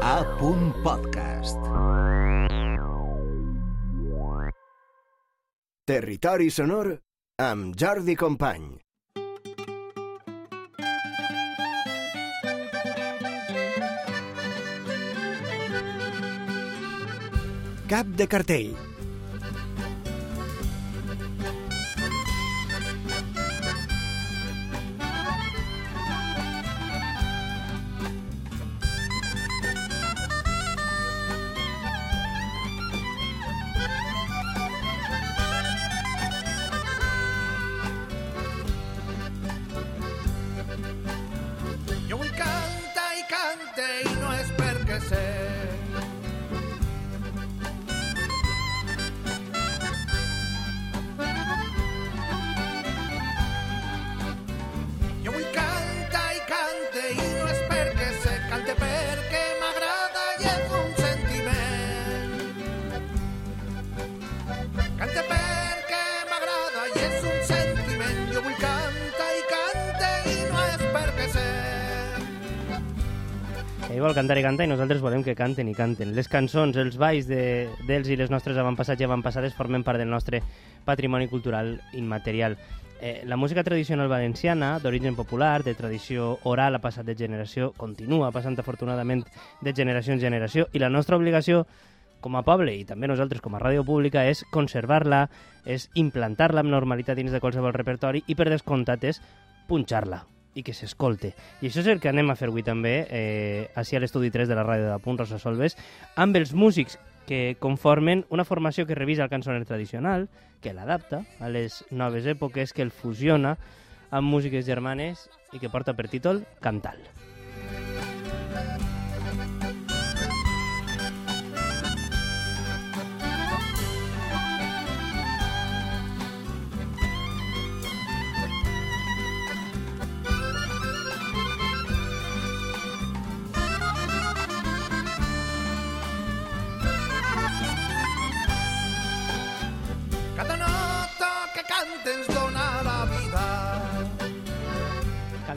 A. Podcast. Territori sonor amb Jordi Company. Cap de cartell. Cantar i cantar i nosaltres volem que canten i canten. Les cançons, els balls de- d'ells i les nostres avantpassats i avantpassades formen part del nostre patrimoni cultural immaterial. Eh, la música tradicional valenciana, d'origen popular, de tradició oral, ha passat de generació, continua passant afortunadament de generació en generació, i la nostra obligació com a poble i també nosaltres com a ràdio pública és conservar-la, és implantar-la amb normalitat dins de qualsevol repertori i per descomptat és punxar-la i que s'escolte. I això és el que anem a fer avui també, eh, així a l'estudi 3 de la ràdio de Punt Rosa Solves, amb els músics que conformen una formació que revisa el cançoner tradicional, que l'adapta a les noves èpoques, que el fusiona amb músiques germanes i que porta per títol Cantal. Cada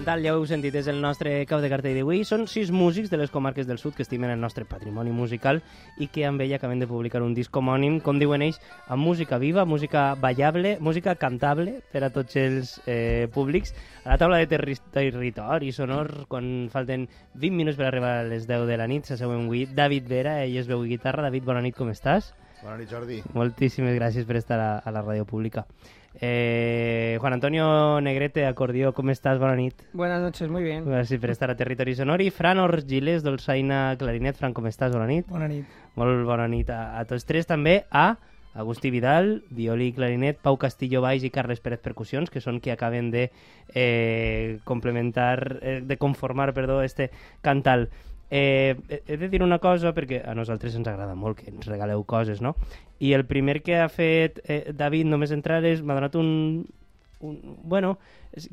Cantal, ja ho heu sentit, és el nostre cau de cartell d'avui. Són sis músics de les comarques del sud que estimen el nostre patrimoni musical i que amb ell acaben de publicar un disc homònim, com diuen ells, amb música viva, música ballable, música cantable per a tots els eh, públics. A la taula de terri territori sonor, quan falten 20 minuts per arribar a les 10 de la nit, s'asseuen avui David Vera, ell és veu guitarra. David, bona nit, com estàs? Bona nit, Jordi. Moltíssimes gràcies per estar a, a la ràdio pública. Eh, Juan Antonio Negrete, acordió, com estàs? Bona nit. Buenas noches, muy bien. Gràcies per estar a Territori Sonor. I Fran Orgiles, dolçaina, clarinet. Fran, com estàs? Bona nit. Bona nit. Molt bona nit a, a tots tres. També a Agustí Vidal, violí i clarinet, Pau Castillo Baix i Carles Pérez Percussions, que són qui acaben de eh, complementar, eh, de conformar, perdó, este cantal. Eh, he de dir una cosa, perquè a nosaltres ens agrada molt que ens regaleu coses, no? I el primer que ha fet eh, David només entrar és, m'ha donat un, un, bueno,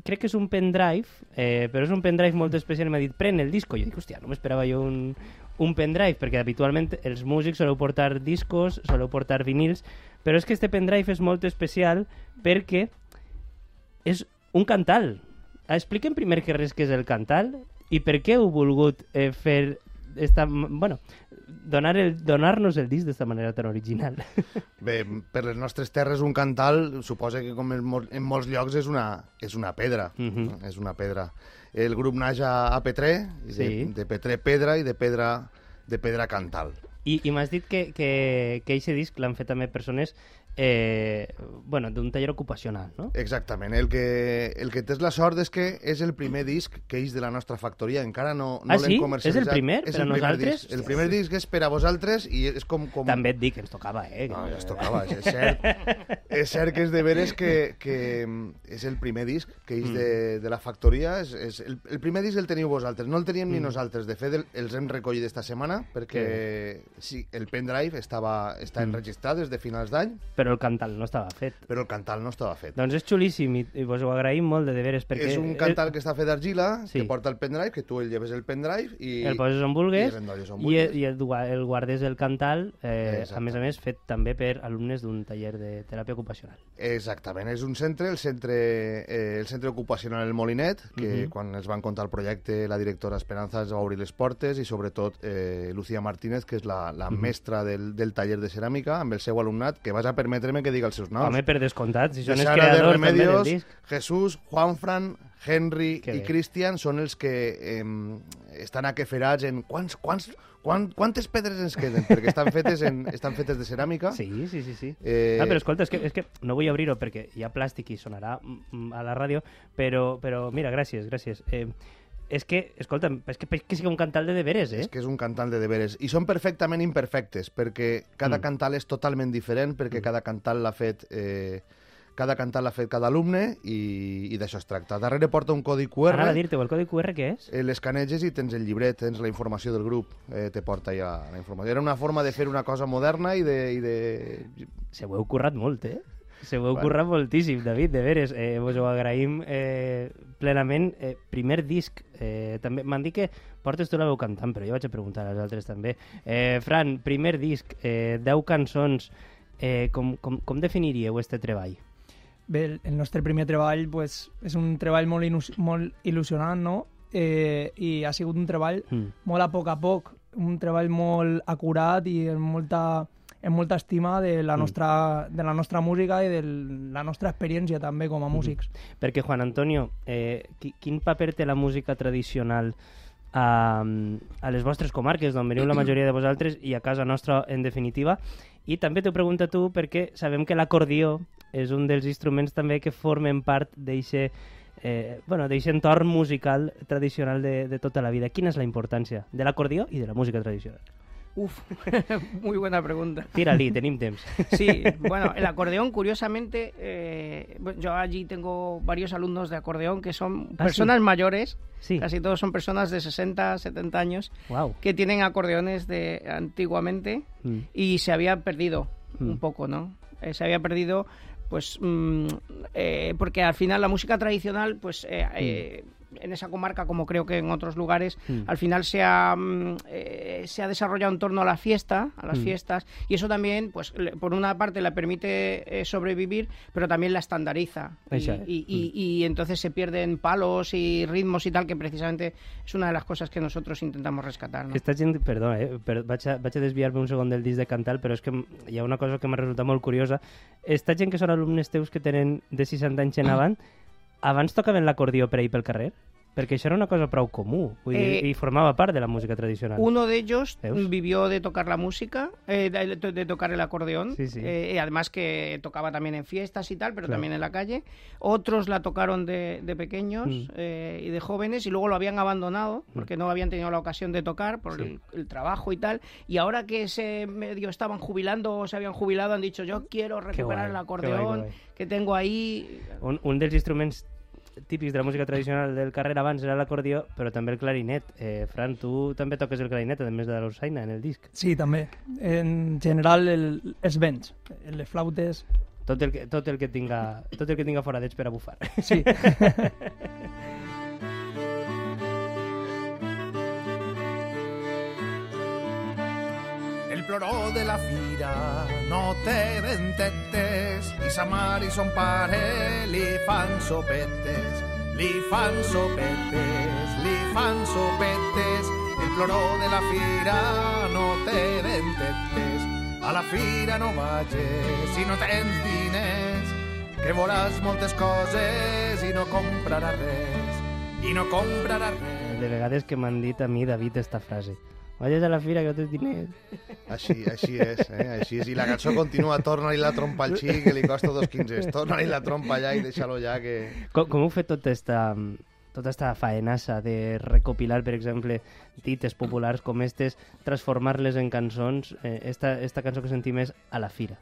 crec que és un pendrive, eh, però és un pendrive molt especial m'ha dit, pren el disco. Jo dic, hòstia, no m'esperava jo un, un pendrive, perquè habitualment els músics soleu portar discos, soleu portar vinils, però és que este pendrive és molt especial perquè és un cantal. Expliquem primer que res què és el cantal i per què heu volgut eh, fer esta, bueno, donar el, donar-nos el disc d'esta manera tan original. Bé, per les nostres terres un cantal suposa que com en, mol- en molts llocs és una, és una pedra. Mhm. no? És una pedra. El grup naix a, a Petré, i de, Sí. de Petré pedra i de pedra, de pedra cantal. I, i m'has dit que, que, que aquest disc l'han fet també persones eh, bueno, d'un taller ocupacional, no? Exactament. El que, el que tens la sort és que és el primer disc que és de la nostra factoria. Encara no, no Ah, l'hem sí? comercialitzat. És el primer per a nosaltres? Disc. El primer disc és per a vosaltres i és com... com... També et dic que ens tocava, eh? No, ja es tocava, és cert. és cert que és de veres que, que és el primer disc que és de, de la factoria. És, és el, el primer disc el teniu vosaltres, no el teníem ni nosaltres. De fet, el, els hem recollit esta setmana perquè sí, el pendrive estava, està enregistrat des de finals d'any. Però però el cantal no estava fet. però el cantal no estava fet. Doncs és xulíssim i, i vos ho agraïm molt de deberes perquè... És un cantal que està fet d'argila, Sí. que porta el pendrive, que tu el lleves el pendrive i... el poses on vulguis i on i, i el, el guardes del cantal, eh, a més a més, fet també per alumnes d'un taller de teràpia ocupacional. Exactament, és un centre, el centre, eh, el centre ocupacional El Molinet, que Mhm. quan ens van contar el projecte la directora Esperanza ens va obrir les portes i sobretot eh, Lucía Martínez, que és la, la Mhm. mestra del, del taller de ceràmica, amb el seu alumnat, que vas a permetre-me que digui els seus noms. Home, per descomptat, si són els Sara de creadors també del Remedios, disc. Jesús, Juanfran, Henry Que i bé. Cristian són els que eh, estan aqueferats en quants, quants, quan, quantes pedres ens queden, perquè estan fetes, en, estan fetes de ceràmica. Sí, sí, sí. sí. Eh, Ah, però escolta, és que, és que no vull obrir-ho perquè hi ha plàstic i sonarà mm, a la ràdio, però, però mira, gràcies, gràcies. Eh, és que, escolta, és que, és que sigui un cantal de deberes, eh? És que és un cantal de deberes. I són perfectament imperfectes, perquè cada Mm. cantal és totalment diferent, perquè cada cantal l'ha fet... Eh, cada cantal l'ha fet cada alumne i, i d'això es tracta. Darrere porta un codi QR, Anava a dir-te, el codi QR què és? eh, l'escaneges i tens el llibret, tens la informació del grup, eh, te porta ja la informació. Era una forma de fer una cosa moderna i de... I de... Se ho heu currat molt, eh? Se ho heu Bueno. currat moltíssim, David, de veres. Eh, vos ho agraïm eh, plenament. Eh, primer disc, eh, també m'han dit que portes tu la veu cantant, però jo vaig a preguntar als altres també. Eh, Fran, primer disc, eh, 10 cançons, eh, com, com, com definiríeu este treball? Bé, el, nostre primer treball pues, és un treball molt, molt il·lusionant, no? Eh, I ha sigut un treball Mm. molt a poc a poc, un treball molt acurat i amb molta, amb molta estima de la, nostra, de la nostra música i de la nostra experiència també com a músics. Perquè, Juan Antonio, eh, qui, quin paper té la música tradicional a, a les vostres comarques, d'on veniu la majoria de vosaltres, i a casa nostra, en definitiva? I també t'ho pregunto a tu perquè sabem que l'acordió és un dels instruments també que formen part d'eixe eh, bueno, entorn musical tradicional de, de tota la vida. Quina és la importància de l'acordió i de la música tradicional? Uf, muy buena pregunta. Tira-li, tenim temps. Sí, bueno, el acordeón, curiosamente, eh, yo allí tengo varios alumnos de acordeón que son ¿Ah, personas mayores, Sí, casi todos son personas de 60, 70 años, wow. que tienen acordeones de antiguamente Mm. y se había perdido Mm. un poco, ¿no? Eh, se había perdido, pues, mm, eh, porque al final la música tradicional, pues, eh, en esa comarca, como creo que en otros lugares, Mm. al final se ha, mm, eh, se ha desarrollado en torno a la fiesta, a las Mm. fiestas, y eso también, pues, le- por una parte le permite eh, sobrevivir, pero también la estandariza. Y, es. y- y- y entonces se pierden palos y ritmos y tal, que precisamente es una de las cosas que nosotros intentamos rescatar. ¿no? Aquesta gent, perdó, eh, vaig a, vaig a desviar-me un segon del disc de Cantal, però és que hi ha una cosa que m'ha resultat molt curiosa. Esta gent que són alumnes teus que tenen de 60 anys en avant, abans tocaven l'acordió per ahir pel carrer? Perquè això era una cosa prou comú, vull dir, Eh, i formava part de la música tradicional. Uno de ellos ¿Veus? vivió de tocar la música, eh, de, de tocar el acordeón, Sí, sí. eh, y además que tocaba también en fiestas y tal, pero Claro. también en la calle. Otros la tocaron de, de pequeños Mm. eh, y de jóvenes y luego lo habían abandonado porque no habían tenido la ocasión de tocar por Sí. el, el trabajo y tal. Y ahora que se medio estaban jubilando o se habían jubilado, han dicho yo quiero recuperar guay, el guay, acordeón guay. que tengo ahí. Un, un dels instruments típics de la música tradicional del carrer abans era l'acordió, però també el clarinet. Eh, Fran, tu també toques el clarinet, a més de la dolçaina, en el disc. Sí, també. En general, el, els vents, les flautes... Tot el que, tot el que tinga, tot el que tinga foradets per a bufar. Sí. ploró de la fira no té dentetes i sa mare i son pare li fan sopetes, li fan sopetes, li fan sopetes. El ploró de la fira no té dentetes, a la fira no vages si no tens diners, que veuràs moltes coses i no compraràs res, i no compraràs res. De vegades que m'han dit a mi, David, esta frase. Vayas a la fira que no tens diners. Així, així és, eh? així és. I la cançó continua, torna-li la trompa al xic, que li costa dos quinzes. Torna-li la trompa allà i deixa-lo ja que... Com, com heu fet tota esta, tota esta faenassa de recopilar, per exemple, dites populars com estes, transformar-les en cançons? Eh, esta, esta cançó que sentim és a la fira.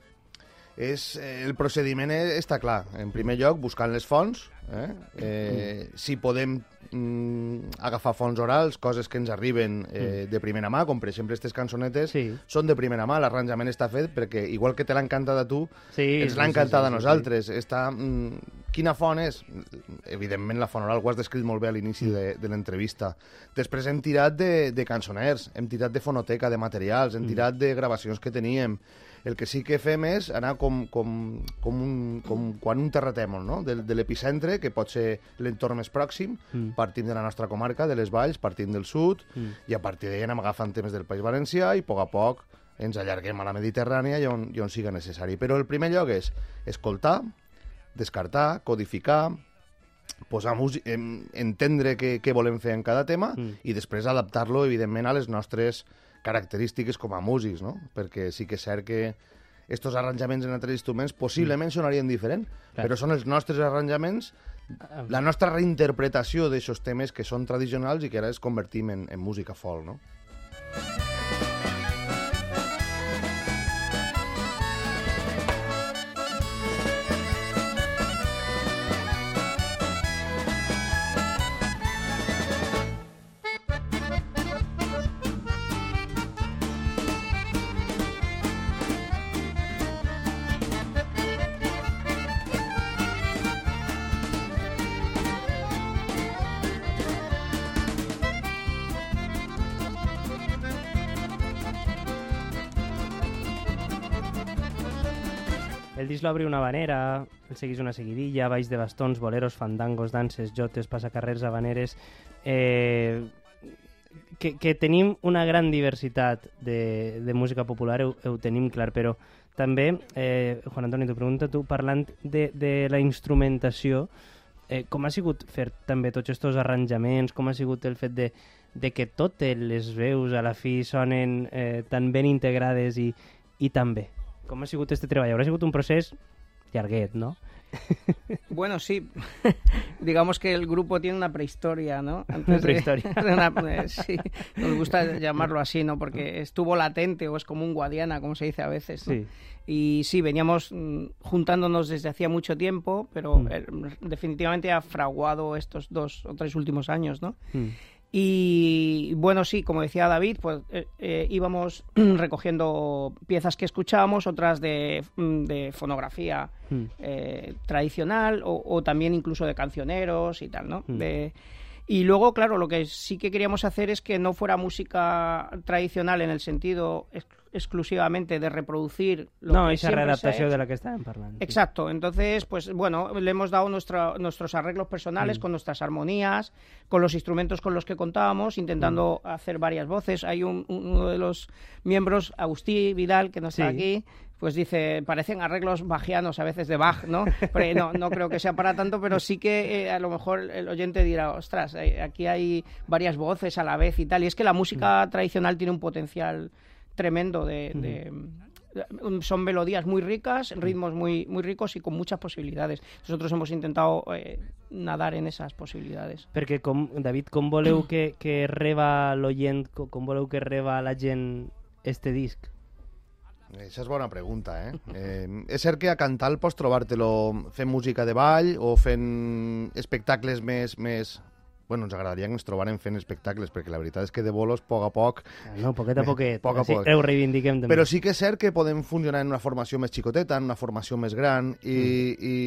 És, eh, el procediment eh, està clar. En primer lloc, buscant les fonts. Eh? Eh, si podem mm, agafar fonts orals, coses que ens arriben eh, de primera mà, com per exemple aquestes cançonetes, Sí. són de primera mà, l'arranjament està fet perquè, igual que te l'ha encantat a tu, Sí, ens sí, l'ha sí, sí, a sí, nosaltres. Està, mm, quina font és? Evidentment la font oral, ho has descrit molt bé a l'inici de, de l'entrevista. Després hem tirat de, de cançoners, hem tirat de fonoteca, de materials, hem tirat de gravacions que teníem. El que sí que fem és anar com, com, com, un, com quan un terratèmol, no? de, de l'epicentre, que pot ser l'entorn més pròxim, Mm. Partim de la nostra comarca, de les valls, partim del sud, Mm. i a partir d'ahí anem agafant temes del País Valencià i a poc a poc ens allarguem a la Mediterrània i on, i on siga necessari. Però el primer lloc és escoltar, descartar, codificar, posar música, entendre què, què volem fer en cada tema Mm. i després adaptar-lo, evidentment, a les nostres característiques com a músics, no? Perquè sí que és cert que estos arranjaments en altres instruments possiblement sonarien diferent, Clar. però són els nostres arranjaments, la nostra reinterpretació d'aixòs temes que són tradicionals i que ara es convertim en, en música folk, no? Disc l'obri una habanera, el seguís una seguidilla, baix de bastons, boleros, fandangos, danses, jotes, passacarrers, habaneres... Eh, que, que tenim una gran diversitat de, de música popular, ho, ho tenim clar, però també, eh, Juan Antoni, t'ho pregunto tu, parlant de, de la instrumentació, eh, com ha sigut fer també tots aquests arranjaments, com ha sigut el fet de, de que totes les veus a la fi sonen eh, tan ben integrades i, i tan bé? Com ha sigut este treball? Haurà sigut un procés llarguet, no? Bueno, sí. Digamos que el grupo tiene una prehistoria, ¿no? Antes Una de- prehistoria. de una- eh, sí, nos gusta llamarlo así, ¿no? Porque estuvo latente o es como un guadiana, como se dice a veces. ¿no? Sí. Y sí, veníamos mm, juntándonos desde hacía mucho tiempo, pero Mm. eh, definitivamente ha fraguado estos dos o tres últimos años, ¿no? Mm. Y bueno, sí, como decía David, pues eh, eh, íbamos recogiendo piezas que escuchábamos, otras de, mm, de fonografía Mm. eh, tradicional o, o también incluso de cancioneros y tal, ¿no? Mm. De- y luego, claro, lo que sí que queríamos hacer es que no fuera música tradicional en el sentido exclusivamente de reproducir lo No, que esa siempre se ha readaptació hecho. de la que estàvem parlant. Exacto, entonces, pues bueno, le hemos dado nuestra- nuestros arreglos personales Mm. con nuestras armonías, con los instrumentos con los que contábamos, intentando Mm. hacer varias voces. Hay un, uno de los miembros, Agustí Vidal, que no está Sí. aquí, pues dice, parecen arreglos bajianos a veces de Bach, ¿no? Pero no, no creo que sea para tanto, pero sí que eh, a lo mejor el oyente dirá, ostras, eh, aquí hay varias voces a la vez y tal. Y es que la música Mm. tradicional tiene un potencial tremendo de- de, Mm, son melodías muy ricas, ritmos muy, muy ricos y con muchas posibilidades. Nosotros hemos intentado eh, nadar en esas posibilidades. Perquè, com, David, com voleu que, que reba l'oient, com, voleu que reba la gent este disc? Això és bona pregunta, eh? eh és cert que a Cantal pots trobar-te-lo fent música de ball o fent espectacles més... més... Bueno, ens agradaria que ens trobarem fent espectacles, perquè la veritat és que de bolos, poc a poc... No, poquet a poquet. Poc a poc. Ho reivindiquem també. Però sí que és cert que podem funcionar en una formació més xicoteta, en una formació més gran, i, i,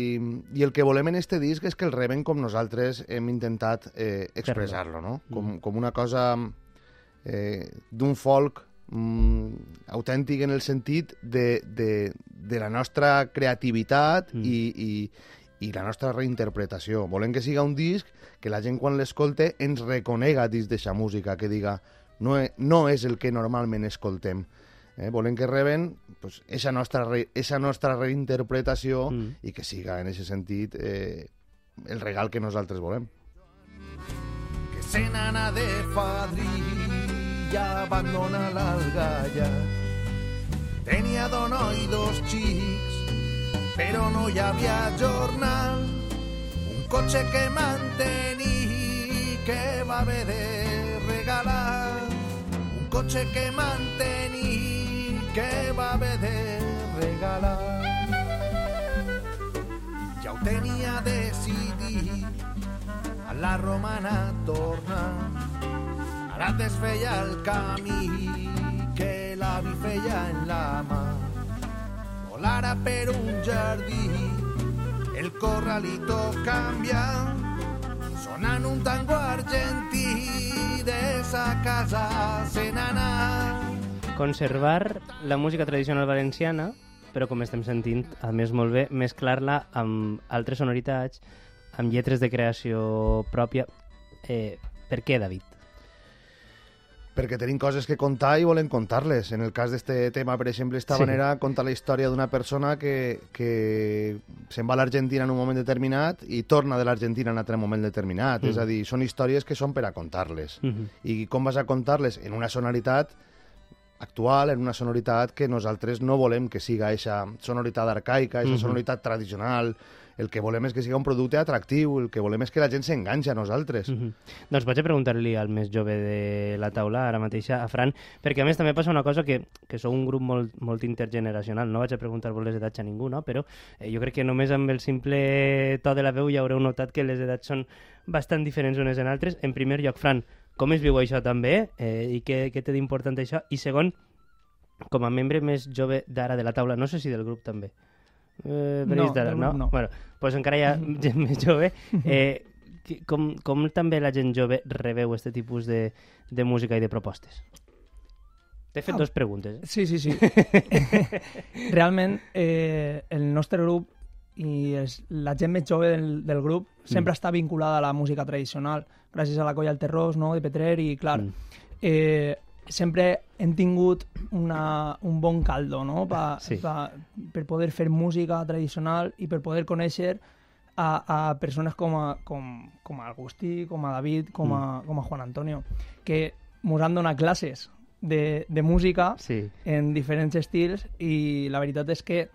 i el que volem en este disc és que el reben com nosaltres hem intentat eh, expressar-lo, no? Com, com una cosa eh, d'un folk mm, autèntic en el sentit de, de, de la nostra creativitat Mm. i, i, i la nostra reinterpretació. Volem que siga un disc que la gent quan l'escolte ens reconega dins d'aquesta música, que diga no, e, no és el que normalment escoltem. Eh? Volem que reben pues, esa, nostra re, esa nostra reinterpretació Mm. i que siga en aquest sentit eh, el regal que nosaltres volem. que se nana de fadrilla abandona l'algalla. Tenia dona i dos xics, però no hi havia jornal. Un cotxe que mantenir que va haver de regalar. Un cotxe que mantenir que va haver de regalar. Ja ho tenia decidit, a la romana torna. Ara es feia el camí que l'avi feia en la mà. Volara per un jardí, el corralito canvia, sonant un tango argentí de sa casa se n'anà. Conservar la música tradicional valenciana, però com estem sentint, a més molt bé, mesclar-la amb altres sonoritats, amb lletres de creació pròpia. Eh, per què, David? Perquè tenim coses que contar i volem contar-les. En el cas d'este tema, per exemple, esta Sí. manera conta la història d'una persona que, que se'n va a l'Argentina en un moment determinat i torna de l'Argentina en un altre moment determinat. Mm. És a dir, són històries que són per a contar-les. Mhm. I com vas a contar-les? En una sonoritat actual, en una sonoritat que nosaltres no volem que siga aquesta sonoritat arcaica, aquesta Mhm. sonoritat tradicional. El que volem és que siga un producte atractiu, el que volem és que la gent s'enganxa a nosaltres. Mhm. Doncs vaig a preguntar-li al més jove de la taula, ara mateix a Fran, perquè a més també passa una cosa que, que sou un grup molt, molt intergeneracional, no vaig a preguntar-vos les edats a ningú, no? però eh, jo crec que només amb el simple to de la veu ja haureu notat que les edats són bastant diferents unes en altres. En primer lloc, Fran, com es viu això també eh, i què, què té d'important això? I segon, com a membre més jove d'ara de la taula, no sé si del grup també, eh, No, del no? no. Bueno, pues encara hi ha gent més jove. Eh, com, com també la gent jove rebeu aquest tipus de, de música i de propostes? T'he fet Ah. dues preguntes. Eh? Sí, sí, sí. Realment, eh, el nostre grup i els, la gent més jove del, del grup sempre Mm. està vinculada a la música tradicional, gràcies a la colla El Terrós, no?, de Petrer, i clar, Mm. eh, sempre hem tingut una, un bon caldo, no?, pa, Sí. pa, per poder fer música tradicional i per poder conèixer a, a persones com, a, com, com a Agustí, com a David, com a, com a Juan Antonio, que ens han donat classes de, de música Sí. en diferents estils i la veritat és que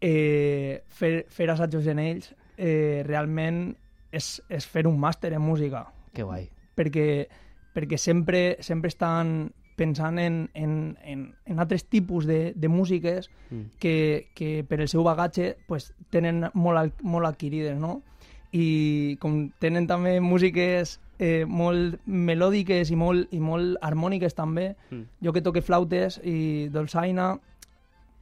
eh, fer, fer assajos en ells eh, realment és, és fer un màster en música Que guai. perquè, perquè sempre, sempre estan pensant en, en, en, en altres tipus de, de músiques Mm. que, que per el seu bagatge pues, tenen molt, al- molt adquirides, no? I com tenen també músiques eh, molt melòdiques i molt, i molt harmòniques també, Mm. jo que toque flautes i dolçaina,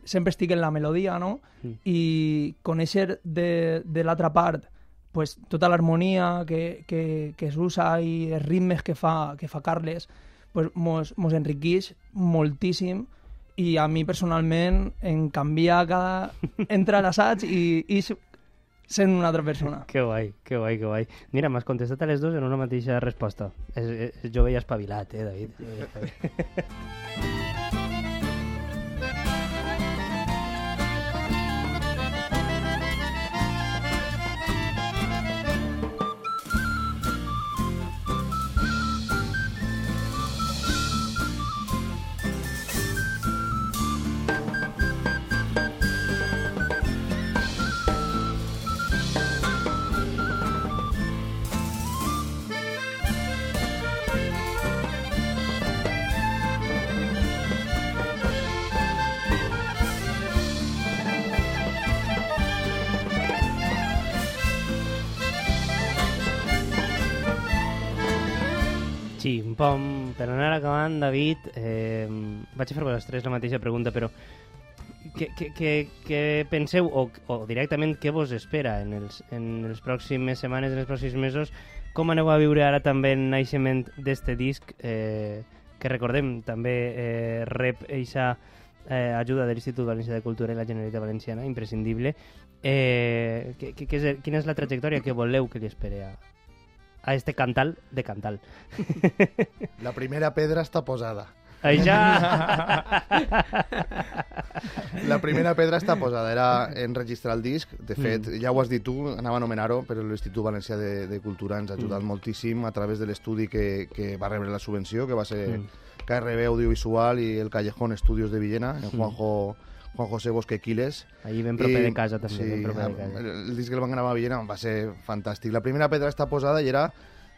sempre estic en la melodia, no? Mm. I conèixer de, de l'altra part pues, tota l'harmonia que, que, que s'usa i els ritmes que fa, que fa Carles, pues, mos, mos enriqueix moltíssim i a mi personalment em canvia cada... entra l'assaig i, i sent una altra persona. Que guai, que guai, que guai. Mira, m'has contestat a les dues en una mateixa resposta. És, és jove i espavilat, eh, David? Eh, Xim-pom, per anar acabant, David, eh, vaig a fer les tres la mateixa pregunta, però què, què, què, què penseu, o, o directament què vos espera en els, en les pròximes setmanes, en els pròxims mesos? Com aneu a viure ara també el naixement d'este disc, eh, que recordem, també eh, rep eixa eh, ajuda de l'Institut Valencià de Cultura i la Generalitat Valenciana, imprescindible. Eh, que, que, que és, quina és la trajectòria que voleu que li espere a, a este cantal de cantal? La primera pedra està posada. Això... La primera pedra està posada, era enregistrar el disc. De fet, ja ho has dit tu, anava a anomenar-ho, però l'Institut Valencià de, de Cultura ens ha ajudat moltíssim a través de l'estudi que, que va rebre la subvenció, que va ser KRB Audiovisual i el Callejón Estudios de Villena, en Juanjo, Juan José Bosque Quiles. Ahí ben proper de casa, també, sí, ben proper de casa. el disc que el van gravar a Villena va ser fantàstic. La primera pedra està posada i era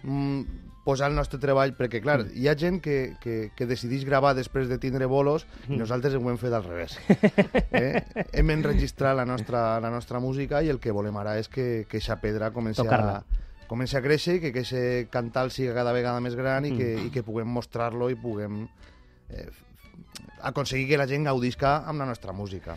mm, posar el nostre treball, perquè, clar, Mm. hi ha gent que, que, que decideix gravar després de tindre bolos Mm. i nosaltres ho hem fet al revés. eh? Hem enregistrat la nostra, la nostra música i el que volem ara és que, que eixa pedra comenci a, comenci a créixer i que aquest cantal siga cada vegada més gran i que, i que puguem mostrar-lo i puguem eh, aconseguir que la gent gaudisca amb la nostra música.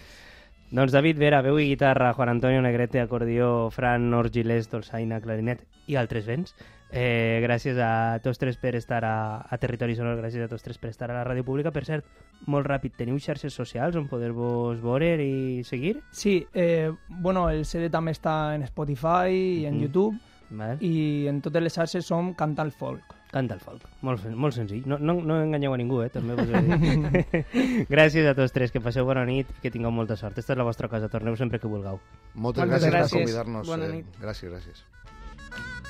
Doncs David Vera, veu i guitarra, Juan Antonio Negrete, acordió, Fran Orgilés, dolçaina, clarinet i altres vents. Eh, gràcies a tots tres per estar a, a Territori Sonor, gràcies a tots tres per estar a la ràdio pública. Per cert, molt ràpid, teniu xarxes socials on poder-vos veure i seguir? Sí, eh, bueno, el CD també està en Spotify i en Mhm. YouTube Val? i en totes les xarxes som Cantal Folk. Canta el folk. Molt, sen- molt senzill. No, no, no enganyeu a ningú, eh? També vos dit. Gràcies a tots tres, que passeu bona nit i que tingueu molta sort. Esta és la vostra casa, torneu sempre que vulgueu. Moltes Moltes gràcies, per gràcies. convidar-nos. Bona eh, nit. gràcies, gràcies.